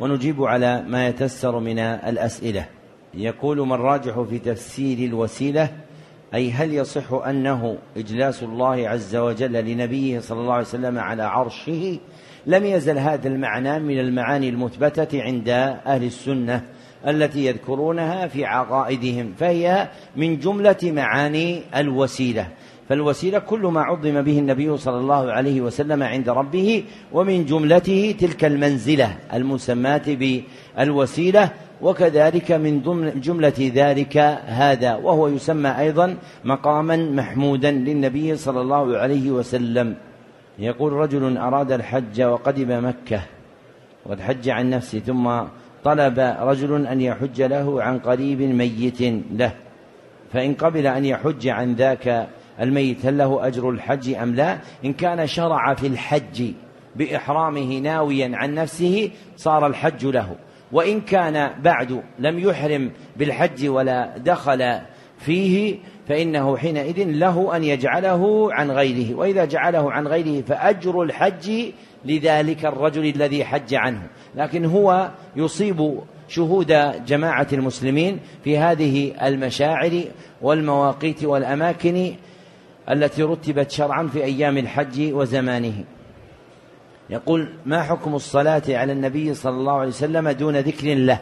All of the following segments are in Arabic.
ونجيب على ما يتسر من الأسئلة. يقول من راجح في تفسير الوسيلة أي هل يصح أنه إجلاس الله عز وجل لنبيه صلى الله عليه وسلم على عرشه؟ لم يزل هذا المعنى من المعاني المثبتة عند أهل السنة التي يذكرونها في عقائدهم فهي من جملة معاني الوسيلة. فالوسيلة كل ما عظم به النبي صلى الله عليه وسلم عند ربه ومن جملته تلك المنزلة المسماة بالوسيلة وكذلك من ضمن جملة ذلك هذا وهو يسمى أيضا مقاما محمودا للنبي صلى الله عليه وسلم. يقول رجل أراد الحج وقدم مكة وقد حج عن نفسه ثم طلب رجل أن يحج له عن قريب ميت له فإن قبل أن يحج عن ذاك الميت هل له أجر الحج أم لا؟ إن كان شرع في الحج بإحرامه ناويا عن نفسه صار الحج له. وإن كان بعد لم يحرم بالحج ولا دخل فيه فإنه حينئذ له أن يجعله عن غيره. وإذا جعله عن غيره فأجر الحج لذلك الرجل الذي حج عنه. لكن هو يصيب شهود جماعة المسلمين في هذه المشاعر والمواقيت والأماكن التي رتبت شرعا في أيام الحج وزمانه. يقول ما حكم الصلاة على النبي صلى الله عليه وسلم دون ذكر له؟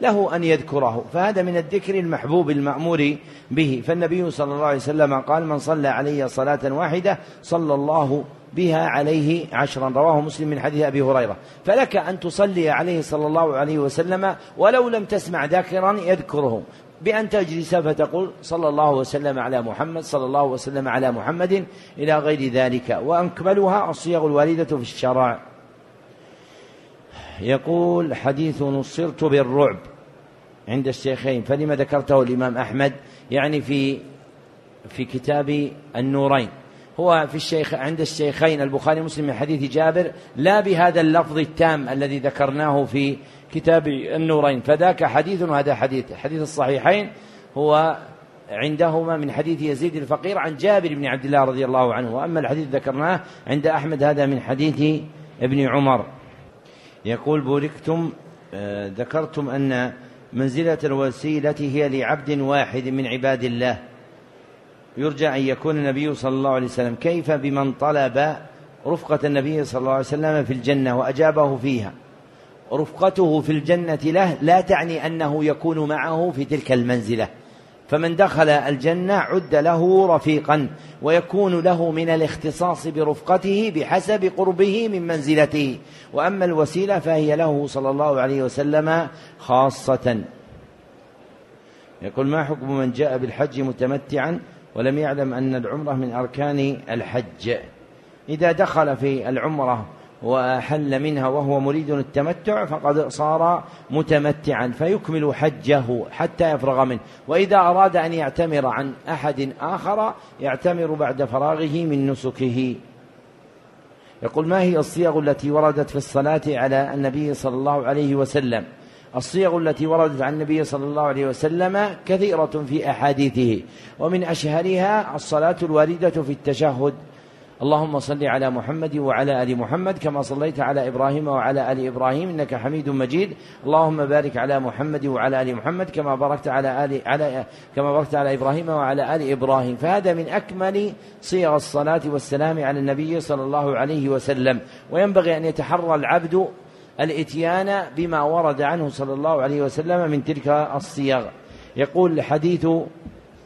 له أن يذكره. فهذا من الذكر المحبوب المأمور به. فالنبي صلى الله عليه وسلم قال من صلى علي صلاة واحدة صلى الله بها عليه عشرا. رواه مسلم من حديث أبي هريرة. فلك أن تصلي عليه صلى الله عليه وسلم ولو لم تسمع ذاكرا يذكره بأن تجلس فتقول صلى الله وسلم على محمد صلى الله وسلم على محمد إلى غير ذلك. وأكملها الصيغ الواردة في الشرع. يقول حديث نصرت بالرعب عند الشيخين. فلما ذكرته الإمام أحمد يعني في في كتاب النورين. هو في الشيخ عند الشيخين البخاري ومسلم من حديث جابر لا بهذا اللفظ التام الذي ذكرناه في كتاب النورين. فذاك حديث وهذا حديث. حديث الصحيحين هو عندهما من حديث يزيد الفقير عن جابر بن عبد الله رضي الله عنه. وأما الحديث ذكرناه عند أحمد هذا من حديث ابن عمر. يقول بوركتم آه، ذكرتم أن منزلة الوسيلة هي لعبد واحد من عباد الله. يرجى أن يكون النبي صلى الله عليه وسلم كيف بمن طلب رفقة النبي صلى الله عليه وسلم في الجنة وأجابه فيها؟ رفقته في الجنة له لا تعني أنه يكون معه في تلك المنزلة. فمن دخل الجنة عد له رفيقا ويكون له من الاختصاص برفقته بحسب قربه من منزلته. وأما الوسيلة فهي له صلى الله عليه وسلم خاصة. يقول ما حكم من جاء بالحج متمتعا ولم يعلم أن العمرة من أركان الحج. إذا دخل في العمرة وأحل منها وهو مريد التمتع فقد صار متمتعا فيكمل حجه حتى يفرغ منه. وإذا أراد أن يعتمر عن أحد آخر يعتمر بعد فراغه من نسكه. يقول ما هي الصيغ التي وردت في الصلاة على النبي صلى الله عليه وسلم؟ الصيغ التي وردت عن النبي صلى الله عليه وسلم كثيرة في أحاديثه ومن أشهرها الصلاة الواردة في التشهد. اللهم صل على محمد وعلى آل محمد كما صليت على إبراهيم وعلى آل إبراهيم إنك حميد مجيد. اللهم بارك على محمد وعلى آل محمد كما باركت على آل على كما باركت على إبراهيم وعلى آل إبراهيم. فهذا من أكمل صيغ الصلاة والسلام على النبي صلى الله عليه وسلم. وينبغي أن يتحرى العبد الاتيان بما ورد عنه صلى الله عليه وسلم من تلك الصيغ يقول حديث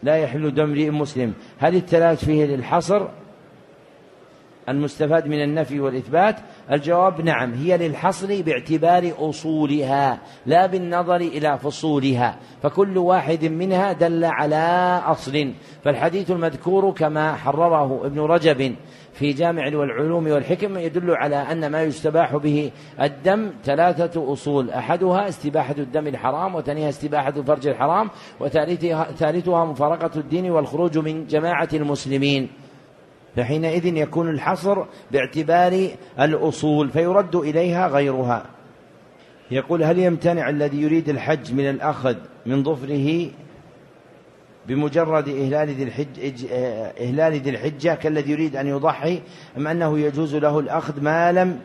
لا يحل دم مسلم. هل الثلاث فيه للحصر المستفاد من النفي والإثبات؟ الجواب نعم هي للحصر باعتبار أصولها لا بالنظر إلى فصولها. فكل واحد منها دل على أصل. فالحديث المذكور كما حرره ابن رجب. في جامع والعلوم والحكم يدل على أن ما يستباح به الدم ثلاثة أصول. أحدها استباحة الدم الحرام وثانيها استباحة الفرج الحرام وثالثها مفارقة الدين والخروج من جماعة المسلمين. فحينئذ يكون الحصر باعتبار الأصول فيرد إليها غيرها. يقول هل يمتنع الذي يريد الحج من الأخذ من ظفره بمجرد إهلال ذي الحج إهلال ذي الحجة كالذي يريد أن يضحي أم أنه يجوز له الأخذ ما لم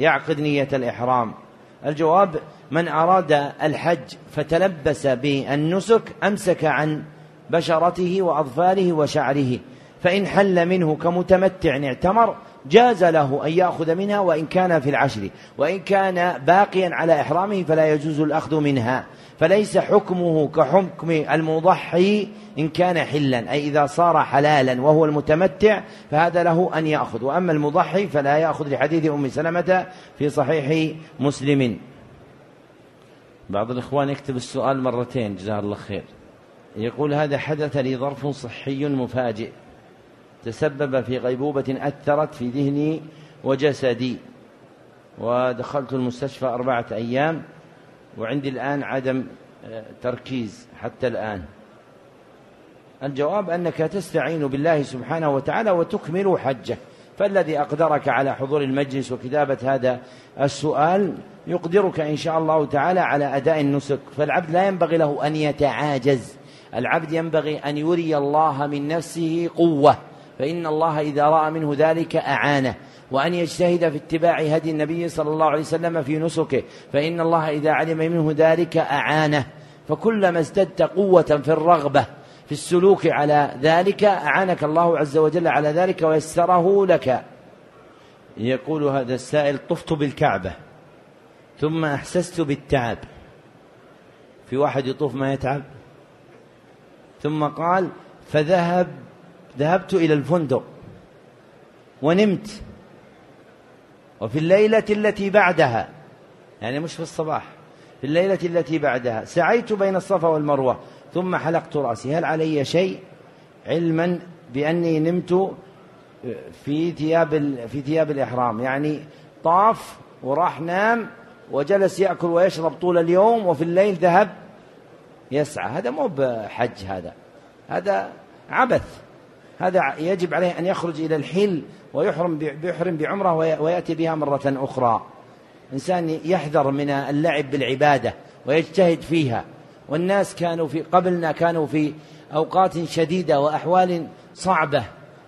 يعقد نية الإحرام؟ الجواب من أراد الحج فتلبس بالنسك أمسك عن بشرته وأظفاره وشعره فإن حل منه كمتمتع اعتمر جاز له أن يأخذ منها وإن كان في العشر وإن كان باقيا على إحرامه فلا يجوز الأخذ منها. فليس حكمه كحكم المضحي إن كان حلا أي إذا صار حلالا وهو المتمتع فهذا له أن يأخذ. وأما المضحي فلا يأخذ لحديث أم سلمة في صحيح مسلم. بعض الإخوان يكتب السؤال مرتين جزاه الله خير. يقول هذا حدث لي ظرف صحي مفاجئ. تسبب في غيبوبة أثرت في ذهني وجسدي. ودخلت المستشفى أربعة أيام وعندي الآن عدم آه، تركيز حتى الآن. الجواب أنك تستعين بالله سبحانه وتعالى وتكمل حجه. فالذي أقدرك على حضور المجلس وكتابة هذا السؤال يقدرك إن شاء الله تعالى على أداء النسك. فالعبد لا ينبغي له أن يتعاجز. العبد ينبغي أن يري الله من نفسه قوة. فإن الله إذا رأى منه ذلك أعانه. وأن يجتهد في اتباع هدي النبي صلى الله عليه وسلم في نسكه. فإن الله إذا علم منه ذلك أعانه. فكلما ازددت قوة في الرغبة في السلوك على ذلك أعانك الله عز وجل على ذلك ويسره لك. يقول هذا السائل طفت بالكعبة ثم أحسست بالتعب. في واحد يطوف ما يتعب؟ ثم قال فذهب ذهبت إلى الفندق ونمت. وفي الليلة التي بعدها يعني مش في الصباح في الليلة التي بعدها سعيت بين الصفا والمروة ثم حلقت رأسي. هل علي شيء علما بأني نمت في ثياب في ثياب الإحرام؟ يعني طاف وراح نام وجلس يأكل ويشرب طول اليوم وفي الليل ذهب يسعى. هذا مو بحج هذا هذا عبث. هذا يجب عليه أن يخرج إلى الحل ويحرم بيحرم بعمرة ويأتي بها مرة أخرى. إنسان يحذر من اللعب بالعبادة ويجتهد فيها. والناس كانوا في قبلنا كانوا في أوقات شديدة وأحوال صعبة.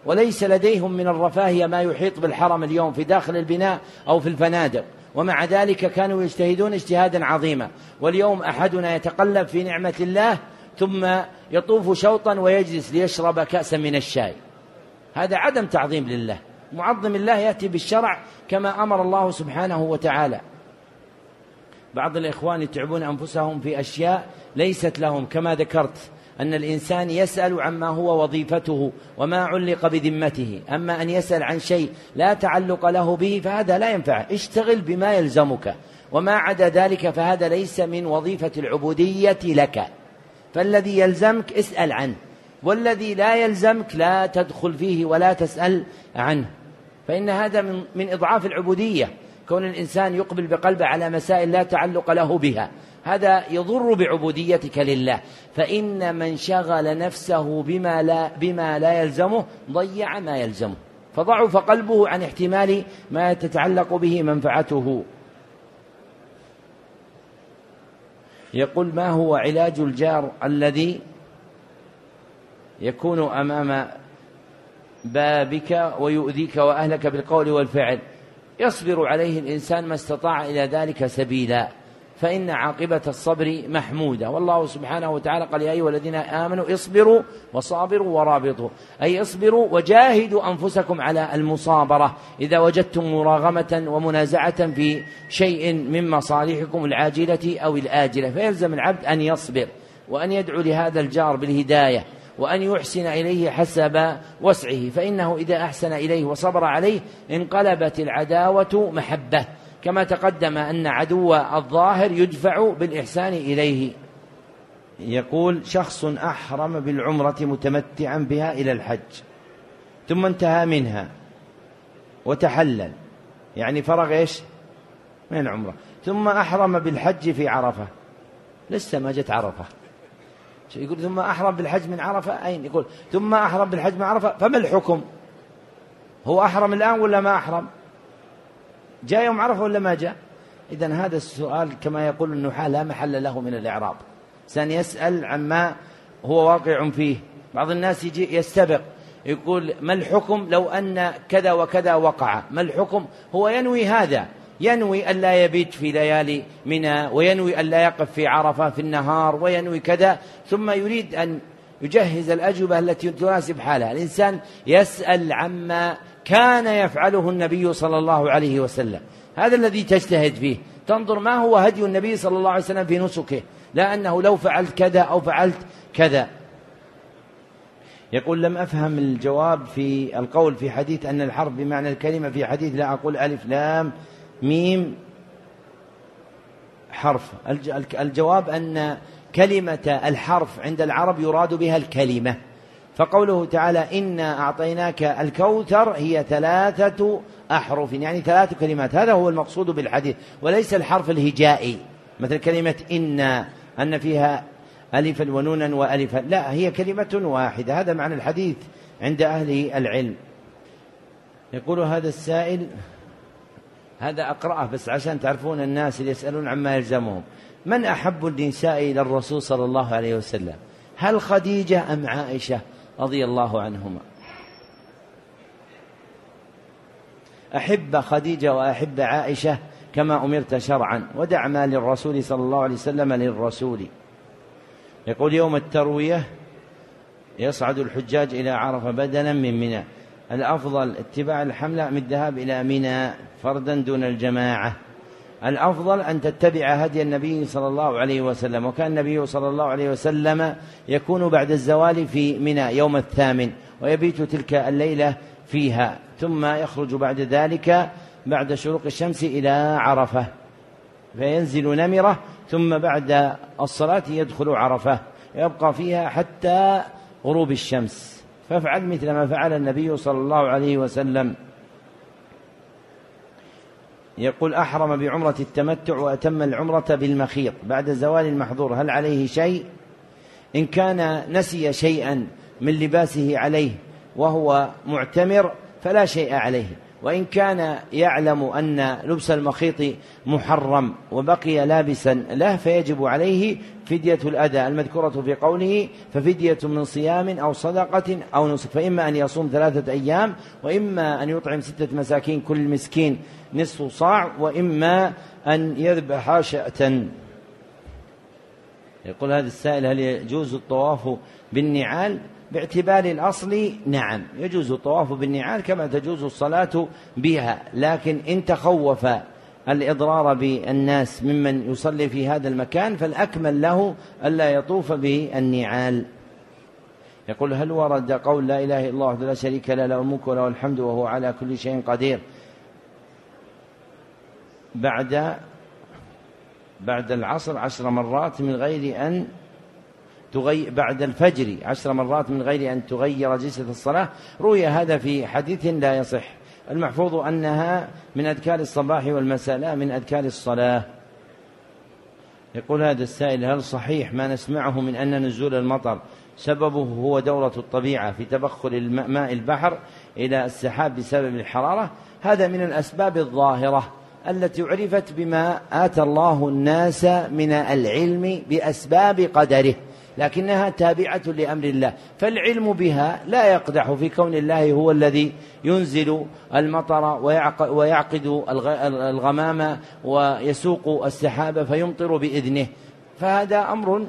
وليس لديهم من الرفاهية ما يحيط بالحرم اليوم في داخل البناء أو في الفنادق. ومع ذلك كانوا يجتهدون اجتهادا عظيما. واليوم أحدنا يتقلب في نعمة الله ثم يطوف شوطا ويجلس ليشرب كأسا من الشاي. هذا عدم تعظيم لله. معظم الله يأتي بالشرع كما أمر الله سبحانه وتعالى. بعض الإخوان يتعبون أنفسهم في أشياء ليست لهم. كما ذكرت أن الإنسان يسأل عما هو وظيفته وما علق بذمته. أما أن يسأل عن شيء لا تعلق له به فهذا لا ينفع. اشتغل بما يلزمك. وما عدا ذلك فهذا ليس من وظيفة العبودية لك. فالذي يلزمك اسأل عنه والذي لا يلزمك لا تدخل فيه ولا تسأل عنه. فإن هذا من من إضعاف العبودية كون الإنسان يقبل بقلبه على مسائل لا تعلق له بها. هذا يضر بعبوديتك لله. فإن من شغل نفسه بما لا بما لا يلزمه ضيع ما يلزمه. فضعف قلبه عن احتمال ما تتعلق به منفعته. يقول ما هو علاج الجار الذي يكون أمام بابك ويؤذيك وأهلك بالقول والفعل؟ يصبر عليه الإنسان ما استطاع إلى ذلك سبيلا. فإن عاقبة الصبر محمودة. والله سبحانه وتعالى قال يا أيها الذين آمنوا اصبروا وصابروا ورابطوا. أي اصبروا وجاهدوا أنفسكم على المصابرة. إذا وجدتم مراغمة ومنازعة في شيء من مصالحكم العاجلة أو الآجلة فيلزم العبد أن يصبر وأن يدعو لهذا الجار بالهداية وأن يحسن إليه حسب وسعه. فإنه إذا أحسن إليه وصبر عليه انقلبت العداوة محبة. كما تقدم أن عدو الظاهر يدفع بالإحسان إليه. يقول شخص أحرم بالعمرة متمتعا بها إلى الحج ثم انتهى منها وتحلل يعني فرغ إيش؟ من العمرة. ثم أحرم بالحج في عرفة. لسه ما جت عرفة. يقول ثم أحرم بالحج من عرفة؟ أين؟ يقول ثم أحرم بالحج من عرفة فما الحكم؟ هو أحرم الآن ولا ما أحرم؟ جاء يوم عرفة ولا ما جاء؟ إذا هذا السؤال كما يقول النحاة لا محل له من الإعراب. سأن يسأل عما هو واقع فيه. بعض الناس يجي يستبق يقول ما الحكم لو أن كذا وكذا وقع؟ ما الحكم؟ هو ينوي هذا. ينوي ألا يبيت في ليالي منى وينوي ألا يقف في عرفة في النهار وينوي كذا. ثم يريد أن يجهز الأجوبة التي تناسب حالها الإنسان يسأل عما كان يفعله النبي صلى الله عليه وسلم. هذا الذي تجتهد فيه. تنظر ما هو هدي النبي صلى الله عليه وسلم في نسكه. لا أنه لو فعلت كذا أو فعلت كذا. يقول لم أفهم الجواب في القول في حديث أن الحرف بمعنى الكلمة في حديث لا أقول ألف لام ميم حرف. الجواب أن كلمة الحرف عند العرب يراد بها الكلمة. فقوله تعالى إنا أعطيناك الكوثر هي ثلاثة أحرف يعني ثلاث كلمات. هذا هو المقصود بالحديث وليس الحرف الهجائي. مثل كلمة إنا أن فيها ألفا ونونا وألفا لا هي كلمة واحدة. هذا معنى الحديث عند أهل العلم. يقول هذا السائل هذا أقرأه بس عشان تعرفون الناس اللي يسألون عما يلزمهم. من أحب النساء إلى الرسول صلى الله عليه وسلم؟ هل خديجة أم عائشة؟ رضي الله عنهما. أحب خديجة وأحب عائشة كما أمرت شرعا ودع ما للرسول صلى الله عليه وسلم للرسول. يقول يوم التروية يصعد الحجاج إلى عرفة بدلا من منى. الأفضل اتباع الحملة من الذهاب إلى منى فردا دون الجماعة. الأفضل أن تتبع هدي النبي صلى الله عليه وسلم وكان النبي صلى الله عليه وسلم يكون بعد الزوال في منى يوم الثامن ويبيت تلك الليلة فيها ثم يخرج بعد ذلك بعد شروق الشمس إلى عرفة فينزل نمرة ثم بعد الصلاة يدخل عرفة يبقى فيها حتى غروب الشمس. فافعل مثل ما فعل النبي صلى الله عليه وسلم. يقول أحرم بعمرة التمتع وأتم العمرة بالمخيط بعد زوال المحظور. هل عليه شيء؟ إن كان نسي شيئا من لباسه عليه وهو معتمر فلا شيء عليه. وإن كان يعلم أن لبس المخيط محرم وبقي لابسا له فيجب عليه فدية الأذى المذكورة في قوله ففدية من صيام أو صدقة أو نسك فإما أن يصوم ثلاثة أيام وإما أن يطعم ستة مساكين كل مسكين نصف صاع وإما أن يذبح شأة يقول هذا السائل هل يجوز الطواف بالنعال؟ باعتبار الأصل نعم. يجوز الطواف بالنعال كما تجوز الصلاة بها لكن إن تخوف الإضرار بالناس ممن يصلي في هذا المكان فالأكمل له ألا يطوف بالنعال. يقول هل ورد قول لا إله إلا الله لا شريك له له الملك وله الحمد وهو على كل شيء قدير. بعد بعد العصر عشر مرات من غير أن تغير بعد الفجر عشر مرات من غير أن تغير جلسة الصلاة روي هذا في حديث لا يصح. المحفوظ أنها من أذكار الصباح والمساء لا من أذكار الصلاة. يقول هذا السائل هل صحيح ما نسمعه من أن نزول المطر سببه هو دورة الطبيعة في تبخر ماء البحر إلى السحاب بسبب الحرارة؟ هذا من الأسباب الظاهرة التي عرفت بما آتى الله الناس من العلم بأسباب قدره. لكنها تابعة لأمر الله. فالعلم بها لا يقدح في كون الله هو الذي ينزل المطر ويعقد الغمام ويسوق السحاب فيمطر بإذنه. فهذا أمر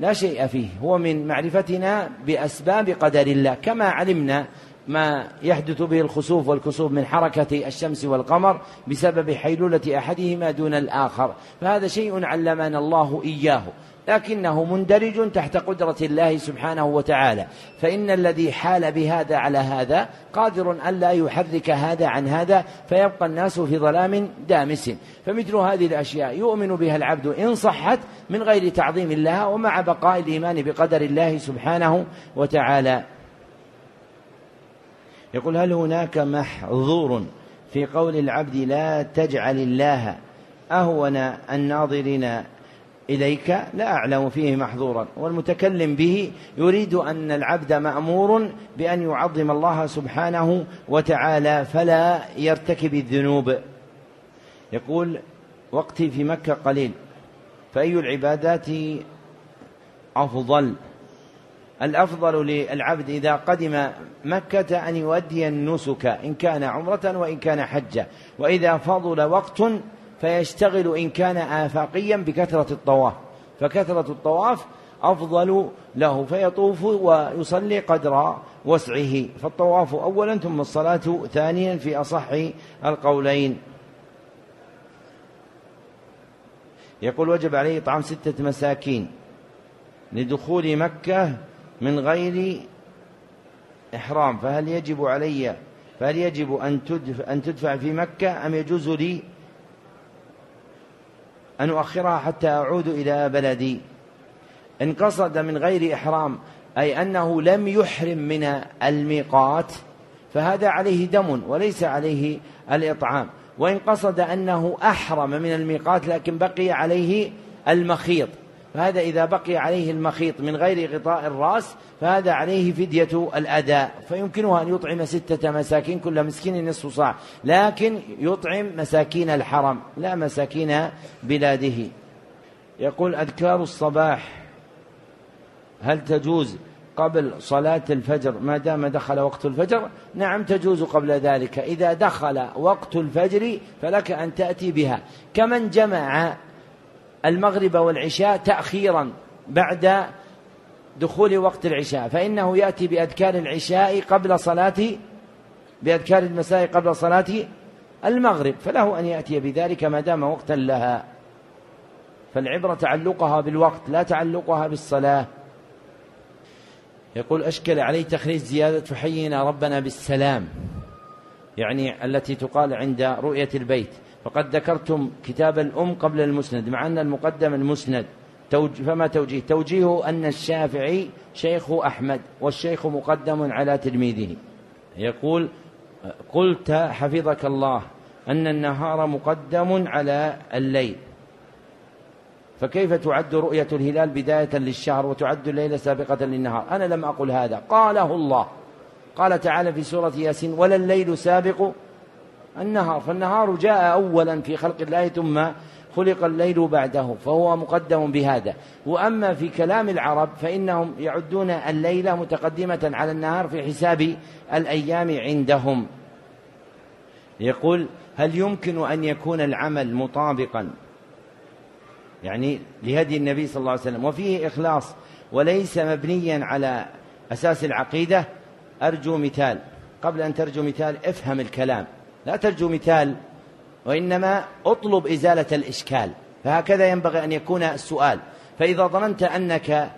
لا شيء فيه. هو من معرفتنا بأسباب قدر الله. كما علمنا ما يحدث به الخسوف والكسوف من حركة الشمس والقمر بسبب حيلولة أحدهما دون الآخر. فهذا شيء علمنا الله إياه. لكنه مندرج تحت قدرة الله سبحانه وتعالى. فإن الذي حال بهذا على هذا قادر أن لا يحرك هذا عن هذا فيبقى الناس في ظلام دامس. فمثل هذه الأشياء يؤمن بها العبد إن صحت من غير تعظيم الله ومع بقاء الإيمان بقدر الله سبحانه وتعالى. يقول هل هناك محظور في قول العبد لا تجعل الله أهون الناظرين إليك لا أعلم فيه محظورا. والمتكلم به يريد أن العبد مأمور بأن يعظم الله سبحانه وتعالى فلا يرتكب الذنوب. يقول وقتي في مكة قليل فأي العبادات أفضل؟ الأفضل للعبد إذا قدم مكة أن يؤدي النسك إن كان عمرة وإن كان حجة. وإذا فضل وقت فيشتغل إن كان آفاقيا بكثرة الطواف. فكثرة الطواف أفضل له فيطوف ويصلي قدر وسعه. فالطواف أولا ثم الصلاة ثانيا في أصح القولين. يقول وجب عليه إطعام ستة مساكين لدخول مكة من غير إحرام. فهل يجب علي فهل يجب أن تدفع, أن تدفع في مكة أم يجوز لي أن أؤخرها حتى أعود إلى بلدي. إن قصد من غير إحرام أي أنه لم يحرم من الميقات فهذا عليه دم وليس عليه الإطعام. وإن قصد أنه أحرم من الميقات لكن بقي عليه المخيط. فهذا إذا بقي عليه المخيط من غير غطاء الرأس فهذا عليه فدية الأداء. فيمكنه أن يطعم ستة مساكين كل مسكين نصف صاع. لكن يطعم مساكين الحرم لا مساكين بلاده. يقول أذكار الصباح. هل تجوز قبل صلاة الفجر؟ ما دام دخل وقت الفجر نعم تجوز قبل ذلك. إذا دخل وقت الفجر فلك أن تأتي بها. كمن جمع المغرب والعشاء تأخيرا بعد دخول وقت العشاء فإنه يأتي بأذكار العشاء قبل صلاة بأذكار المساء قبل صلاة المغرب فله أن يأتي بذلك ما دام وقتا لها. فالعبرة تعلقها بالوقت لا تعلقها بالصلاة. يقول أشكل عليه تخريج زيادة فحينا ربنا بالسلام يعني التي تقال عند رؤية البيت. فقد ذكرتم كتاب الأم قبل المسند مع أن المقدم المسند. فما توجيه؟ توجيه أن الشافعي شيخ أحمد والشيخ مقدم على تلميذه. يقول قلت حفظك الله أن النهار مقدم على الليل. فكيف تعد رؤية الهلال بداية للشهر وتعد الليلة سابقة للنهار؟ أنا لم أقل هذا. قاله الله. قال تعالى في سورة ياسين ولا الليل سابق النهار فالنهار جاء أولا في خلق الله ثم خلق الليل بعده فهو مقدم بهذا. وأما في كلام العرب فإنهم يعدون الليلة متقدمة على النهار في حساب الأيام عندهم. يقول هل يمكن أن يكون العمل مطابقا؟ يعني لهدي النبي صلى الله عليه وسلم. وفيه إخلاص وليس مبنيا على أساس العقيدة. أرجو مثال. قبل أن ترجو مثال افهم الكلام. لا ترجو مثال وإنما أطلب إزالة الإشكال. فهكذا ينبغي أن يكون السؤال. فإذا ظننت أنك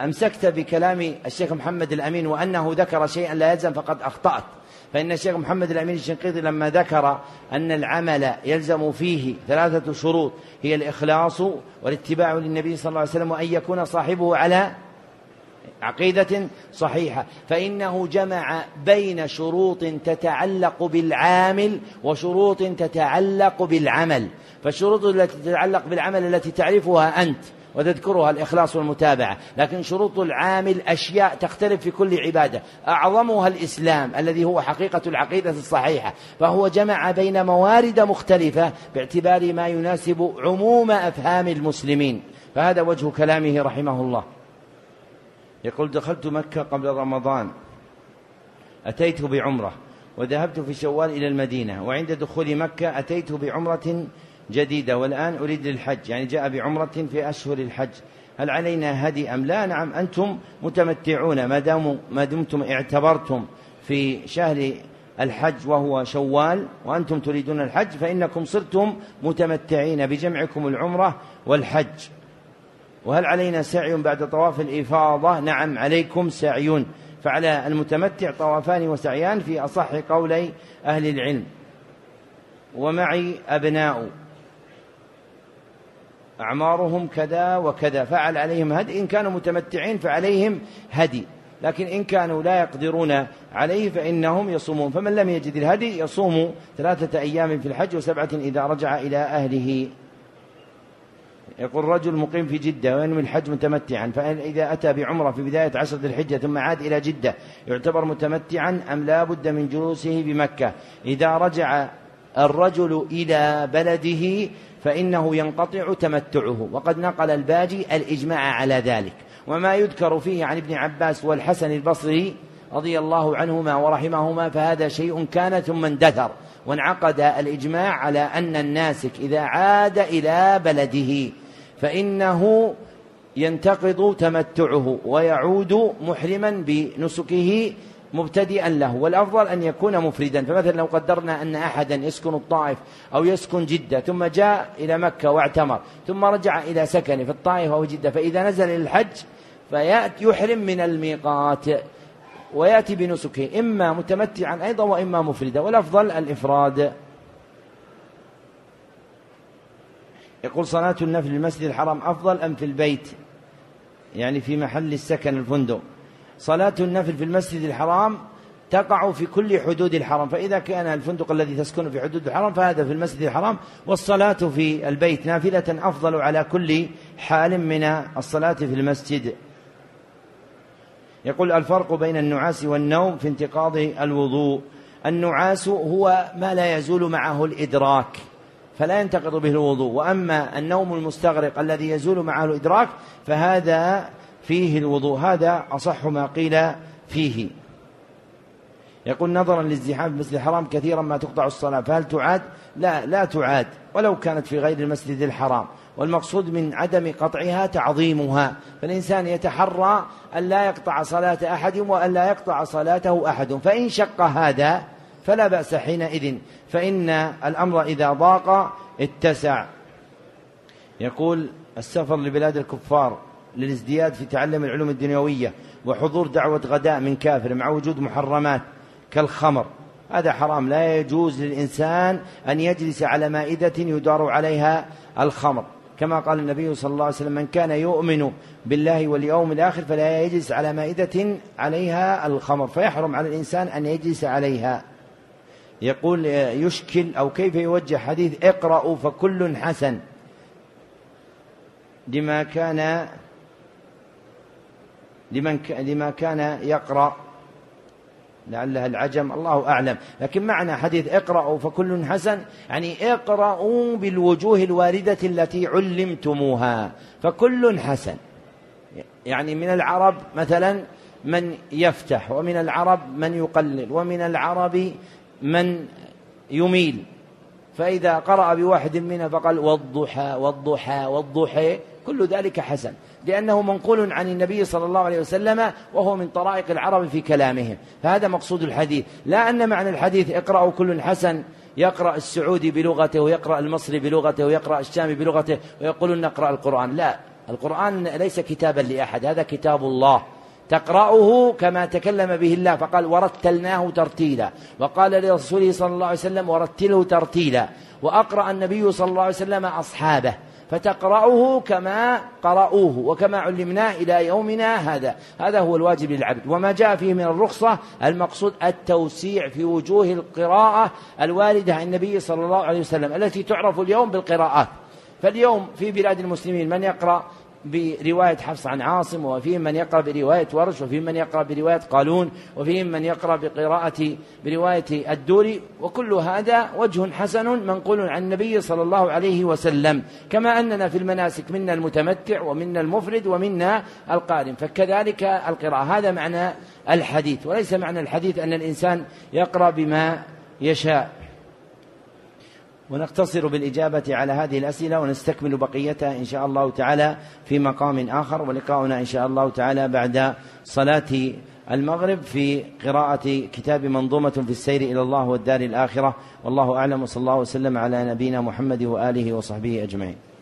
أمسكت بكلام الشيخ محمد الأمين وأنه ذكر شيئا لا يلزم فقد أخطأت. فإن الشيخ محمد الأمين الشنقيطي لما ذكر أن العمل يلزم فيه ثلاثة شروط هي الإخلاص والاتباع للنبي صلى الله عليه وسلم وأن يكون صاحبه على عقيدة صحيحة. فإنه جمع بين شروط تتعلق بالعامل وشروط تتعلق بالعمل. فالشروط التي تتعلق بالعمل التي تعرفها أنت وتذكرها الإخلاص والمتابعة. لكن شروط العامل أشياء تختلف في كل عبادة. أعظمها الإسلام الذي هو حقيقة العقيدة الصحيحة. فهو جمع بين موارد مختلفة باعتبار ما يناسب عموم أفهام المسلمين. فهذا وجه كلامه رحمه الله. يقول دخلت مكة قبل رمضان. أتيت بعمرة وذهبت في شوال إلى المدينة وعند دخول مكة أتيت بعمرة جديدة والآن أريد للحج يعني جاء بعمرة في أشهر الحج. هل علينا هدي أم لا؟ نعم أنتم متمتعون ما داموا ما دمتم اعتبرتم في شهر الحج وهو شوال وأنتم تريدون الحج فإنكم صرتم متمتعين بجمعكم العمرة والحج. وهل علينا سعي بعد طواف الإفاضة؟ نعم عليكم سعي. فعلى المتمتع طوافان وسعيان في أصح قولي أهل العلم. ومعي أبناء. أعمارهم كذا وكذا. فعل عليهم هدي. إن كانوا متمتعين فعليهم هدي. لكن إن كانوا لا يقدرون عليه فإنهم يصومون. فمن لم يجد الهدي يصوم ثلاثة أيام في الحج وسبعة إذا رجع إلى أهله. يقول رجل مقيم في جدة وينوي الحج متمتعا فإذا أتى بعمرة في بداية عشر ذي الحجة ثم عاد إلى جدة يعتبر متمتعا أم لا بد من جلوسه بمكة؟ إذا رجع الرجل إلى بلده فإنه ينقطع تمتعه وقد نقل الباجي الإجماع على ذلك. وما يذكر فيه عن ابن عباس والحسن البصري رضي الله عنهما ورحمهما فهذا شيء كان ثم اندثر. وانعقد الإجماع على أن الناسك إذا عاد إلى بلده فإنه ينتقض تمتعه ويعود محرما بنسكه مبتدئا له. والأفضل أن يكون مفردا. فمثلا لو قدرنا أن أحدا يسكن الطائف أو يسكن جدة ثم جاء إلى مكة واعتمر ثم رجع إلى سكنه في الطائف أو جدة فإذا نزل للحج فيأتي يحرم من الميقات. ويأتي بنسكه إما متمتعا أيضا وإما مفردا والأفضل الإفراد. يقول صلاة النفل في المسجد الحرام أفضل أم في البيت؟ يعني في محل السكن الفندق. صلاة النفل في المسجد الحرام تقع في كل حدود الحرم فإذا كان الفندق الذي تسكن في حدود الحرم فهذا في المسجد الحرام والصلاة في البيت نافلة أفضل على كل حال من الصلاة في المسجد. يقول الفرق بين النعاس والنوم في انتقاض الوضوء. النعاس هو ما لا يزول معه الإدراك فلا ينتقض به الوضوء. وأما النوم المستغرق الذي يزول معه الإدراك فهذا فيه الوضوء. هذا أصح ما قيل فيه. يقول نظرا لازدحام المسجد الحرام كثيرا ما تقطع الصلاة فهل تعاد؟ لا لا تعاد ولو كانت في غير المسجد الحرام. والمقصود من عدم قطعها تعظيمها. فالإنسان يتحرى أن لا يقطع صلاة أحد وأن لا يقطع صلاته أحد. فإن شق هذا فلا بأس حينئذ. فإن الأمر إذا ضاق اتسع. يقول السفر لبلاد الكفار للازدياد في تعلم العلوم الدنيوية وحضور دعوة غداء من كافر مع وجود محرمات كالخمر. هذا حرام. لا يجوز للإنسان أن يجلس على مائدة يدار عليها الخمر. كما قال النبي صلى الله عليه وسلم من كان يؤمن بالله واليوم الآخر فلا يجلس على مائدة عليها الخمر. فيحرم على الإنسان أن يجلس عليها. يقول يشكل أو كيف يوجه حديث اقرأوا فكل حسن لما كان لمن لما كان يقرأ. لعلها العجم الله أعلم. لكن معنى حديث اقرأوا فكل حسن. يعني اقرأوا بالوجوه الواردة التي علمتموها. فكل حسن. يعني من العرب مثلا من يفتح ومن العرب من يقلل ومن العرب من يميل. فإذا قرأ بواحد منها فقال والضحى والضحى والضحى. كل ذلك حسن لأنه منقول عن النبي صلى الله عليه وسلم وهو من طرائق العرب في كلامهم فهذا مقصود الحديث. لا أن معنى الحديث اقرأوا كل حسن يقرأ السعودي بلغته ويقرأ المصري بلغته ويقرأ الشامي بلغته ويقولون نقرأ القرآن. لا القرآن ليس كتابا لأحد هذا كتاب الله. تقرأه كما تكلم به الله فقال ورتلناه ترتيلا وقال لرسوله صلى الله عليه وسلم ورتله ترتيلا وأقرأ النبي صلى الله عليه وسلم أصحابه. فتقرأه كما قرأوه وكما علمناه إلى يومنا هذا. هذا هو الواجب للعبد. وما جاء فيه من الرخصة المقصود التوسيع في وجوه القراءة الواردة عن النبي صلى الله عليه وسلم التي تعرف اليوم بالقراءات. فاليوم في بلاد المسلمين من يقرأ؟ برواية حفص عن عاصم وفيهم من يقرأ برواية ورش وفيهم من يقرأ برواية قالون وفيهم من يقرأ بقراءة برواية الدوري. وكل هذا وجه حسن منقول عن النبي صلى الله عليه وسلم. كما أننا في المناسك منا المتمتع ومنا المفرد ومنا القارن. فكذلك القراءة. هذا معنى الحديث. وليس معنى الحديث أن الإنسان يقرأ بما يشاء. ونقتصر بالإجابة على هذه الأسئلة ونستكمل بقيتها إن شاء الله تعالى في مقام آخر ولقاؤنا إن شاء الله تعالى بعد صلاة المغرب في قراءة كتاب منظومة في السير إلى الله والدار الآخرة. والله أعلم وصلى الله وسلم على نبينا محمد وآله وصحبه أجمعين.